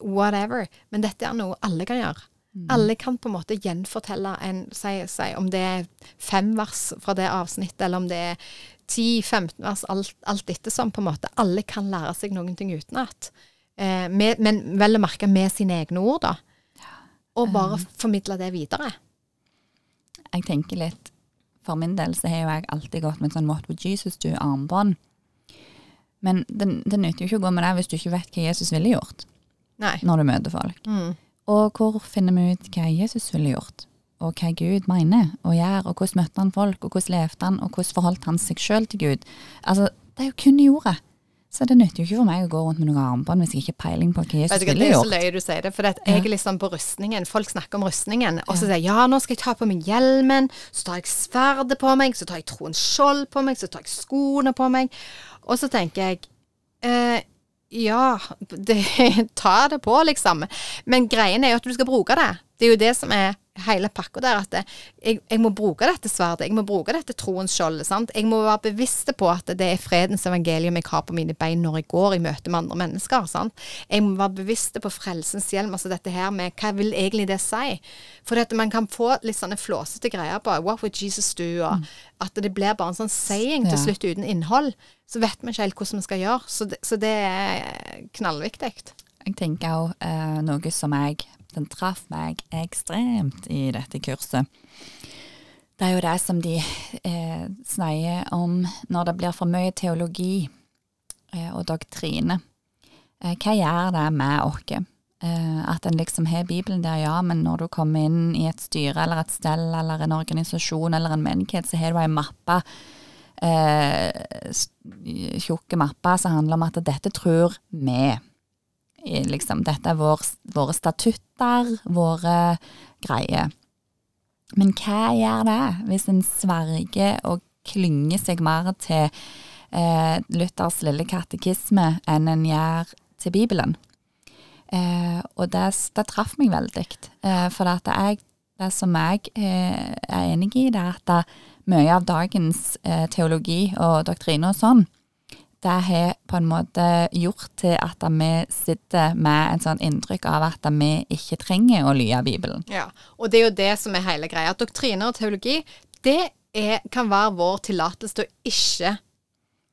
whatever. Men dette er noe alle kan gjøre. Alle kan på en måte gjenfortelle en, si, si, om det er fem vers fra det avsnittet, eller om det er 10-15 vers, alt, alt ettersom, på en måte. Alle kan lære seg noen ting utenat. Eh, med, men vel å merke med sine egne ord, da. Og bare formidle det videre. Jeg tenker litt, for min del så har jo jeg alltid gått med en sånn What would Jesus do? armbånd. Men det nytter jo ikke å gå med det hvis du ikke vet hva Jesus ville gjort Nei. når du møter folk. Mm. Og hvor finner vi ut hva Jesus ville gjort? Og hva Gud mener og gjør, og hvordan møtte han folk, og hvordan levde han, og hvordan forholdt han seg sjøl til Gud? Altså, det er jo kun i jorda. Så det nytter jo ikke for meg å gå rundt med noe armbånd hvis jeg ikke har peiling på hva Jesus ville gjort. Det er så løye du sier det, for jeg er liksom på rustningen. Folk snakker om rustningen, og så sier jeg ja, nå skal jeg ta på meg hjelmen, så tar jeg sverdet på meg, så tar jeg troens skjold på meg, så tar jeg skoene på meg. Og så tenker jeg eh, ja, det, [laughs] ta det på, liksom. Men greien er jo at du skal bruke det. Det er jo det som er hele pakka der. At jeg, jeg må bruke dette sverdet. Jeg må bruke dette troens skjold. sant? Jeg må være bevisst på at det er fredens evangelium jeg har på mine bein når jeg går i møte med andre mennesker. sant? Jeg må være bevisst på frelsens hjelm. Altså dette her med hva vil egentlig det si? For at man kan få litt sånne flåsete greier på What would Jesus do? Og at det blir bare en sånn saying til slutt uten innhold. Så vet vi ikke helt hvordan vi skal gjøre. Så det, så det er knallviktig. Jeg tenker òg eh, noe som jeg Den traff meg ekstremt i dette kurset. Det er jo det som de eh, snakker om når det blir for mye teologi eh, og doktrine. Eh, hva gjør det med oss? Eh, at en liksom har Bibelen der, ja, men når du kommer inn i et styre eller et stell eller en organisasjon eller en menighet, så har du ei mappe eh, tjukke mapper som handler om at dette tror vi. Liksom, dette er vår, våre statutter, våre greier. Men hva gjør det hvis en sverger og klynger seg mer til eh, Luthers lille katekisme enn en gjør til Bibelen? Eh, og det, det traff meg veldig. Eh, for at jeg, det som jeg eh, er enig i, det er at det, mye av dagens eh, teologi og doktrine og sånn, det har på en måte gjort til at vi sitter med en sånn inntrykk av at vi ikke trenger å lye Bibelen. Ja, og det er jo det som er hele greia. Doktriner og teologi, det er, kan være vår tillatelse til å ikke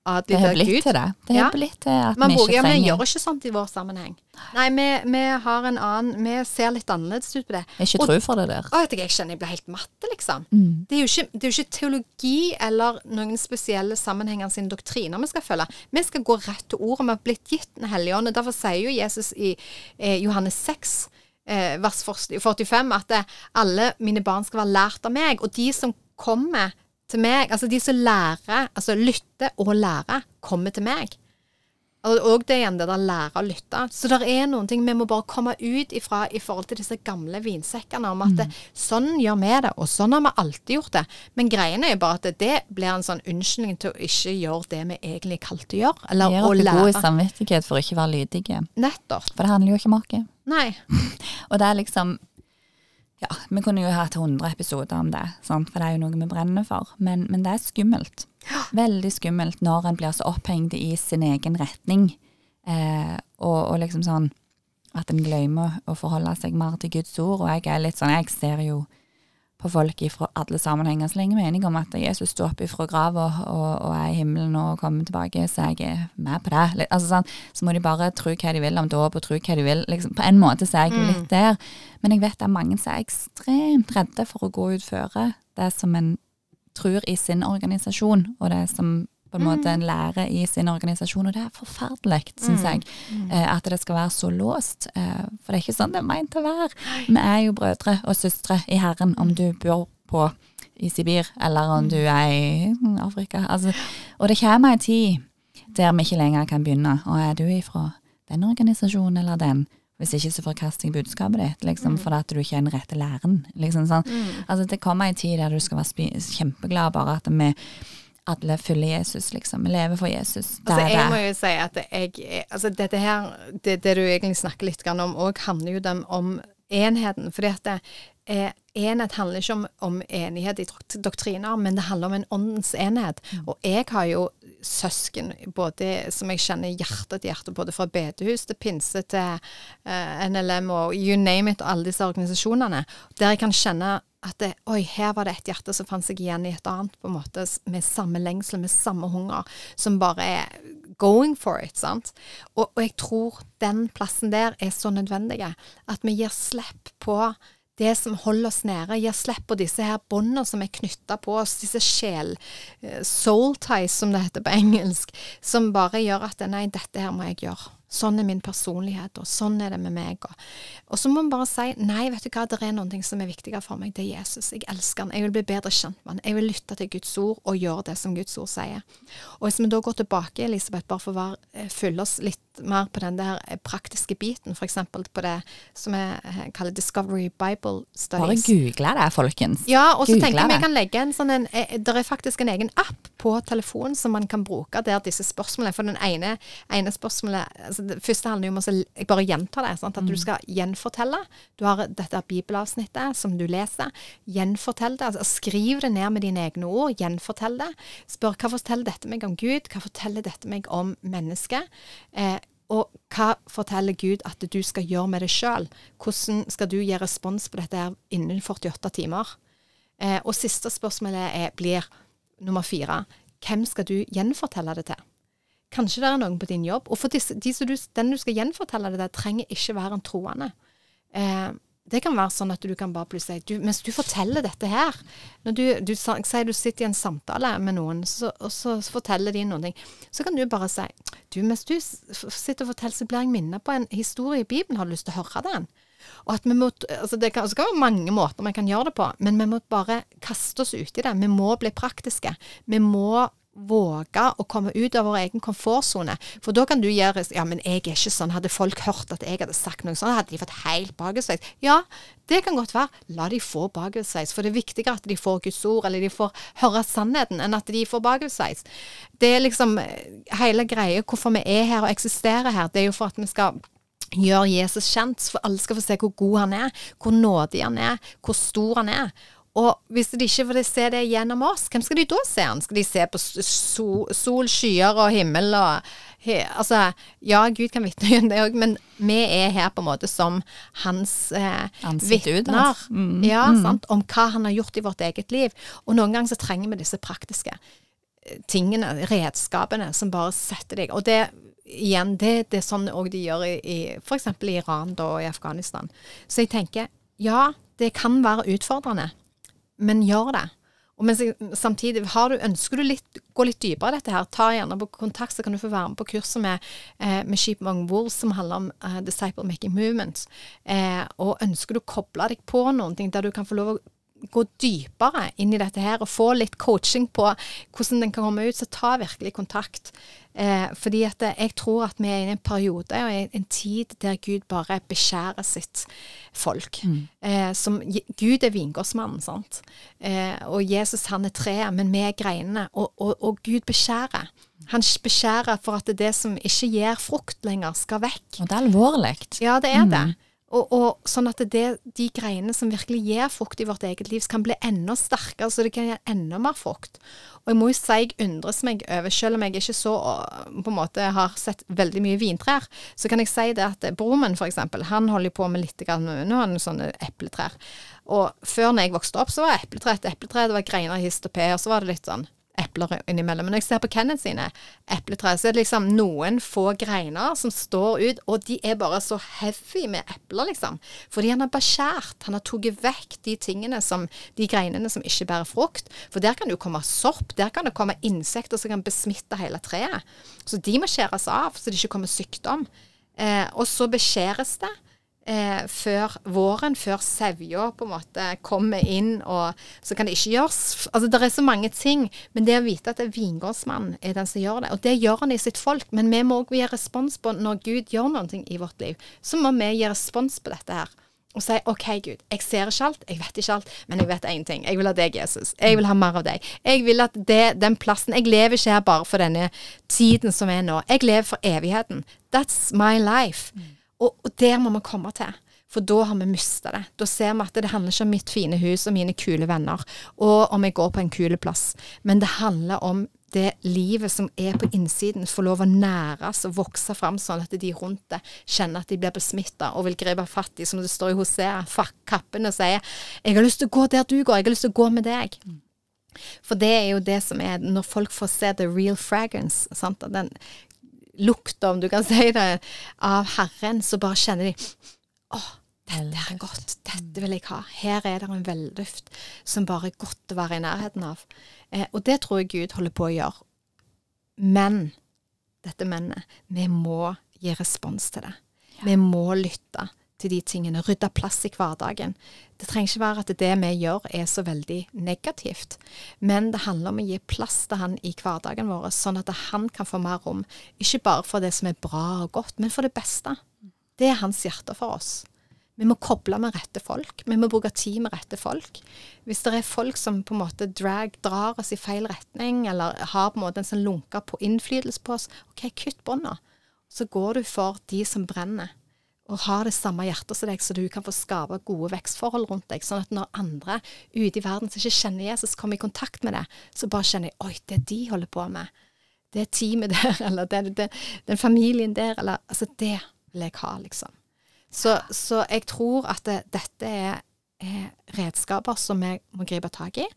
Det adlyde har blitt til det. Det Ja. blitt til at Man vi ikke men Vi gjør ikke sånt i vår sammenheng. Nei, vi, vi har en annen Vi ser litt annerledes ut på det. Jeg Ikke Og- tro for det der. Å, jeg kjenner jeg blir helt matte, liksom. Mm. Det, er ikke, det er jo ikke teologi eller noen spesielle sammenhenger sine doktriner vi skal følge. Vi skal gå rett til ordet. Vi har blitt gitt Den hellige ånd. Derfor sier jo Jesus i eh, Johannes 6, eh, vers 45, at eh, alle mine barn skal være lært av meg. Og de som kommer til meg, altså de som lærer, altså lytter og lærer, kommer til meg. Og det det igjen, det der lære å lytte. Så det er noen ting vi må bare komme ut ifra i forhold til disse gamle vinsekkene om at det, sånn gjør vi det, og sånn har vi alltid gjort det. Men greien er jo bare at det, det blir en sånn unnskyldning til å ikke gjøre det vi egentlig er kalt å gjøre. Eller å oss god lære. samvittighet for å ikke være lydige. Nettopp. For det handler jo ikke om oss. Nei. [laughs] Og det er liksom Ja, vi kunne jo hatt 100 episoder om det, sant? for det er jo noe vi brenner for. Men, men det er skummelt. Veldig skummelt når en blir så opphengt i sin egen retning. Eh, og, og liksom sånn at en glemmer å forholde seg mer til Guds ord. Og jeg er litt sånn, jeg ser jo på folk ifra alle sammenhenger. Så lenge vi er enige om at Jesus står opp ifra grava og, og er i himmelen og kommer tilbake, så jeg er med på det. Altså, sånn, så må de bare tro hva de vil om dåp og tro hva de vil. Liksom, på en måte så er jeg jo litt der. Men jeg vet er mange som er ekstremt redde for å gå ut føre det som en tror i sin organisasjon, og det som på en måte en lærer i sin organisasjon, og det er forferdelig, syns jeg, eh, at det skal være så låst. Eh, for det er ikke sånn det er meint å være. Vi er jo brødre og søstre i Herren, om du bor på i Sibir, eller om du er i mm, Afrika. Altså, og det kommer en tid der vi ikke lenger kan begynne. Og er du ifra den organisasjonen eller den? Hvis ikke så forkaster jeg budskapet ditt, liksom, fordi at du ikke er den rette læreren. Liksom, sånn. Altså, det kommer en tid der du skal være kjempeglad bare at vi alle følger Jesus, liksom. Vi lever for Jesus. Altså, er jeg må jo si at jeg altså Dette her, det, det du egentlig snakker litt om òg, handler jo dem om enheten. fordi at det, eh, enhet handler ikke om, om enighet i doktriner, men det handler om en åndens enhet. Og jeg har jo søsken både som jeg kjenner hjerte til hjerte, både fra bedehus til pinse til uh, NLM og you name it, og alle disse organisasjonene, der jeg kan kjenne at det, oi, her var det et hjerte som fant seg igjen i et annet, på en måte, med samme lengsel, med samme hunger, som bare er going for it, sant? Og, og jeg tror den plassen der er så nødvendig, at vi gir slipp på det som holder oss nede, gir slipp på disse her båndene som er knytta på oss, disse sjel, eh, soul ties som det heter på engelsk, som bare gjør at nei, dette her må jeg gjøre. Sånn er min personlighet, og sånn er det med meg. Og, og så må man bare si nei, vet du hva, det er ting som er viktigere for meg. Det er Jesus. Jeg elsker han. Jeg vil bli bedre kjent med han. Jeg vil lytte til Guds ord og gjøre det som Guds ord sier. Og hvis vi da går tilbake, Elisabeth, bare for å være, eh, fylle oss litt mer på den der eh, praktiske biten, f.eks. på det som jeg eh, kaller Discovery Bible Studies. Bare google det, folkens. Ja, og så tenker jeg vi kan legge en sånn en eh, Det er faktisk en egen app på telefonen som man kan bruke der disse spørsmålene For den ene, ene spørsmålet altså Det første handler jo om å Jeg bare gjentar det. Sant? At Mm. du skal gjenfortelle. Du har dette bibelavsnittet som du leser. Gjenfortell det. Altså, skriv det ned med dine egne ord. Gjenfortell det. Spør hva forteller dette meg om Gud? Hva forteller dette meg om mennesket? Eh, og hva forteller Gud at du skal gjøre med det sjøl? Hvordan skal du gi respons på dette innen 48 timer? Eh, og siste spørsmålet er, blir nummer fire. Hvem skal du gjenfortelle det til? Kanskje det er noen på din jobb. Og for disse, de du, den du skal gjenfortelle det til, trenger ikke være en troende. Eh, det kan være sånn at du kan bare plutselig si Mens du forteller dette her Når du, du sier du sitter i en samtale med noen, så, og så forteller de noen ting, så kan du bare si du, Mens du sitter og forteller, så blir jeg minnet på en historie i Bibelen. Har du lyst til å høre den? Og at vi må, altså det kan, være mange måter vi kan gjøre det på, men vi må bare kaste oss ut i det. Vi må bli praktiske. Vi må våge å komme ut av vår egen komfortsone. For da kan du gjøre Ja, men jeg er ikke sånn. Hadde folk hørt at jeg hadde sagt noe sånn, hadde de fått helt bakoversveis. Ja, det kan godt være. La de få bakoversveis. For det er viktigere at de får Guds ord, eller de får høre sannheten, enn at de får bakoversveis. Det er liksom eh, hele greia hvorfor vi er her og eksisterer her. Det er jo for at vi skal gjør Jesus kjent, for alle skal få se hvor god han er, hvor nådig han er, hvor stor han er. Og hvis de ikke får se det gjennom oss, hvem skal de da se? Skal de se på sol, sol skyer og himmel og he, Altså, ja, Gud kan vitne om det òg, men vi er her på en måte som hans eh, vitner. Mm, Ja, mm. Om hva han har gjort i vårt eget liv. Og noen ganger så trenger vi disse praktiske eh, tingene, redskapene, som bare setter deg. Og det igjen, det, det er sånn òg de gjør i, i f.eks. i Iran da, og i Afghanistan. Så jeg tenker, ja, det kan være utfordrende, men gjør det. Og mens samtidig, du, ønsker du litt, gå litt dypere i dette her, ta gjerne på kontakt, så kan du få være med på kurset med, eh, med Sheep Among Wolves, som handler om eh, Disciple Making Movements. Eh, og ønsker du å koble deg på noen ting der du kan få lov å gå dypere inn i dette her og få litt coaching på hvordan den kan komme ut, så ta virkelig kontakt. Eh, fordi at jeg tror at vi er i en periode og en tid der Gud bare beskjærer sitt folk. Mm. Eh, som, Gud er vingårdsmannen, sant. Eh, og Jesus han er treet, men vi er greinene. Og, og, og Gud beskjærer. Han beskjærer for at det som ikke gir frukt lenger, skal vekk. Og det er alvorlig. Ja, det er det. Mm. Og, og, sånn at det, de greiene som virkelig gir frukt i vårt eget liv, kan bli enda sterkere, så det kan gi enda mer frukt. Og jeg må jo si jeg undres meg over, selv om jeg ikke så på en måte har sett veldig mye vintrær, så kan jeg si det at broren min f.eks., han holder på med litt grann nå har sånne epletrær. Og før når jeg vokste opp, så var epletre et epletre, det var greiner hist og pe, og så var det litt sånn epler innimellom. Men når jeg ser på Kenneth sine epletre, så er det liksom noen få greiner som står ut, og de er bare så heavy med epler, liksom. Fordi han har beskjært. Han har tatt vekk de tingene som De greinene som ikke bærer frukt. For der kan det jo komme sopp, der kan det komme insekter som kan besmitte hele treet. Så de må skjæres av, så det ikke kommer sykdom. Eh, og så beskjæres det eh, før våren, før sevja på en måte kommer inn, og så kan det ikke gjøres Altså det er så mange ting, men det å vite at vingårdsmannen er den som gjør det, og det gjør han i sitt folk, men vi må òg gi respons på når Gud gjør noe i vårt liv, så må vi gi respons på dette her. Og si OK, Gud, jeg ser ikke alt, jeg vet ikke alt, men jeg vet én ting. Jeg vil ha deg, Jesus. Jeg vil ha mer av deg. Jeg vil at det, den plassen Jeg lever ikke her bare for denne tiden som er nå. Jeg lever for evigheten. That's my life. Mm. Og, og der må vi komme til. For da har vi mista det. Da ser vi at det handler ikke om mitt fine hus og mine kule venner, og om jeg går på en kul plass. Men det handler om det livet som er på innsiden, får lov å næres og vokse fram sånn at de rundt det kjenner at de blir besmitta og vil gripe fatt i, som det står i Hosea, kappen og sier 'Jeg har lyst til å gå der du går, jeg har lyst til å gå med deg'. For det er jo det som er Når folk får se the real fragrance, sant? den lukta, om du kan [laughs] si det, av Herren, så bare kjenner de Å, dette er godt. Dette vil jeg ha. Her er det en velduft som bare er godt å være i nærheten av. Eh, og det tror jeg Gud holder på å gjøre. Men dette mennet, vi må gi respons til det. Vi må lytte til de tingene. Rydde plass i hverdagen. Det trenger ikke være at det vi gjør er så veldig negativt, men det handler om å gi plass til han i hverdagen vår, sånn at han kan få mer rom. Ikke bare for det som er bra og godt, men for det beste. Det er hans hjerte for oss. Vi må koble med rette folk. Vi må bruke tid med rette folk. Hvis det er folk som på en måte drag, drar oss i feil retning, eller har på en måte en sånn lunka på innflytelse på oss, OK, kutt bånda. Så går du for de som brenner og har det samme hjertet som deg, så du kan få skape gode vekstforhold rundt deg. Sånn at når andre ute i verden som ikke kjenner Jesus, kommer i kontakt med det, så bare kjenner jeg oi, det de holder på med, det teamet der, [laughs] eller det, det, den familien der, eller Altså, det vil jeg ha, liksom. Så, så jeg tror at det, dette er, er, redskaper som vi må gripe tak i,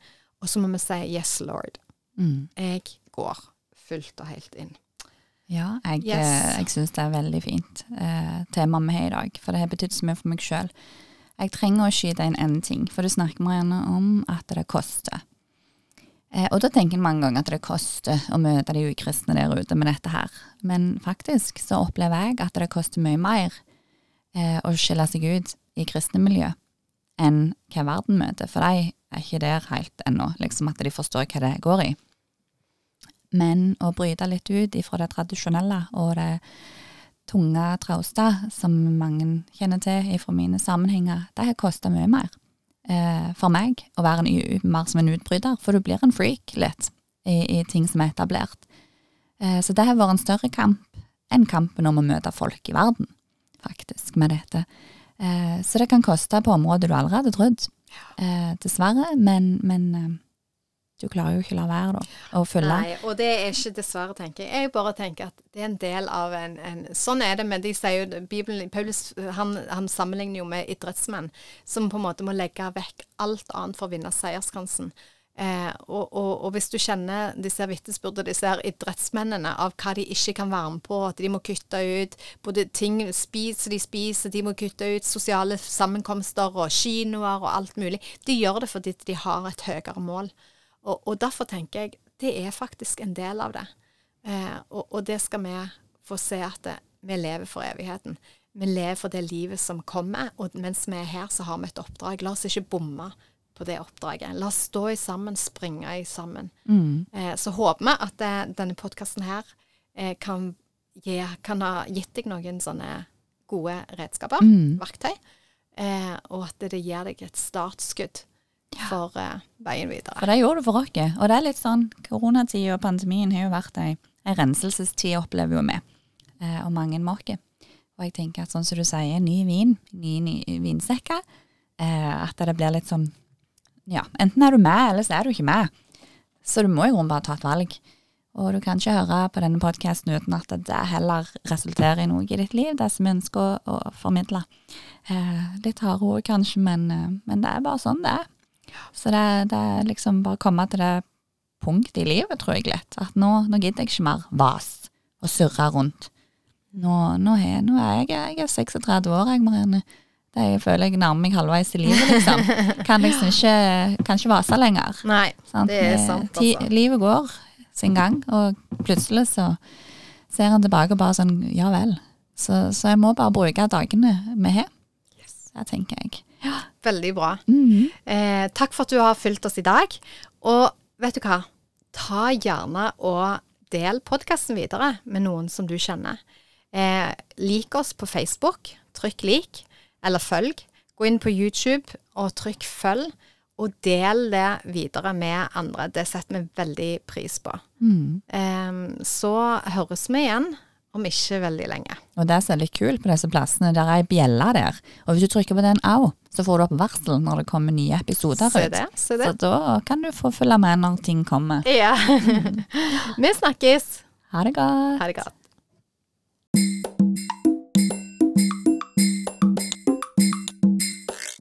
og så må vi si yes, Lord. Mm. Jeg går fullt og helt inn. Ja, jeg, yes. Jeg syns det er veldig fint eh, tema vi har i dag, for det har betydd så mye for meg sjøl. Jeg trenger å skyte inn én ting, for du snakker Marianne om at det koster. Eh, og da tenker en mange ganger at det koster å møte de ukristne der ute med dette her. Men faktisk så opplever jeg at det koster mye mer eh, å skille seg ut i kristne miljø enn hva verden møter. For de er ikke der helt ennå, liksom at de forstår hva det går i. Men å bryte litt ut ifra det tradisjonelle og det tunge trauste, som mange kjenner til ifra mine sammenhenger, det har kosta mye mer eh, for meg å være en, mer som en utbryter, for du blir en freak litt i, i ting som er etablert. Eh, så det har vært en større kamp enn kampen om å møte folk i verden, faktisk, med dette. Eh, så det kan koste på områder du allerede har trodd, eh, dessverre, men, men eh, du klarer jo ikke å la være, da, å følge. Nei, og det er ikke dessverre, tenker jeg. Jeg bare tenker at det er en del av en, en Sånn er det, men de sier jo Bibelen Paulus han, han, sammenligner jo med idrettsmenn som på en måte må legge vekk alt annet for å vinne seierskransen. Eh, og, og, og, hvis du kjenner disse vitnesbyrdene, disse idrettsmennene, av hva de ikke kan være med på, at de må kutte ut både ting spiser de spiser, de må kutte ut sosiale sammenkomster og kinoer og alt mulig. De gjør det fordi de har et høyere mål. Og, og, derfor tenker jeg det er faktisk en del av det. Eh, og, og, det skal vi få se at det, vi lever for evigheten. Vi lever for det livet som kommer, og mens vi er her, så har vi et oppdrag. La oss ikke bomme på det oppdraget. La oss stå i sammen, springe i sammen. Mm. Eh, så håper vi at det, denne podkasten her eh, kan, gi, kan ha gitt deg noen sånne gode redskaper, Mm. verktøy, eh, og at det gir deg et startskudd for uh, veien videre. For det gjorde du for oss. Og det er litt sånn, koronatida og pandemien har jo vært ei, ei renselsestid, opplever jo vi, eh, og mange med oss. Og jeg tenker at sånn som du sier, ny vin, nye ny vinsekker, eh, at det blir litt sånn Ja, enten er du med, eller så er du ikke med. Så du må grunnen bare ta et valg. Og du kan ikke høre på denne podkasten uten at det heller resulterer i noe i ditt liv, det som vi ønsker å, å formidle. Eh, litt harde ord kanskje, men, eh, men det er bare sånn det er. Så det, det er liksom bare å komme til det punktet i livet, tror jeg litt. At nå, nå gidder jeg ikke mer vas og surre rundt. Nå, nå, er, nå er jeg, jeg er 36 år, jeg, Marianne. Det jeg føler jeg nærmer meg halvveis i livet, liksom. Kan liksom ikke, kan ikke vase lenger. Nei, Sant? det er Eh, sant, ti- altså. Livet går sin gang, og plutselig så ser han tilbake og bare sånn, ja vel. Så, så jeg må bare bruke dagene vi har. Det tenker jeg. Veldig bra. Mhm. Eh, takk for at du har fulgt oss i dag. Og vet du hva? Ta gjerne og del podkasten videre med noen som du kjenner. Eh, lik oss på Facebook. Trykk lik, eller følg. Gå inn på YouTube og trykk følg, og del det videre med andre. Det setter vi veldig pris på. Mm. Eh, så høres vi igjen om ikke veldig lenge. Og det som er litt kult på disse plassene, der er ei bjelle der. Og hvis du trykker på den au, så får du opp varsel når det kommer nye episoder Se ut. det. Så da kan du få følge med når ting kommer. Ja. [laughs] vi snakkes. Ha det godt. Ha det godt.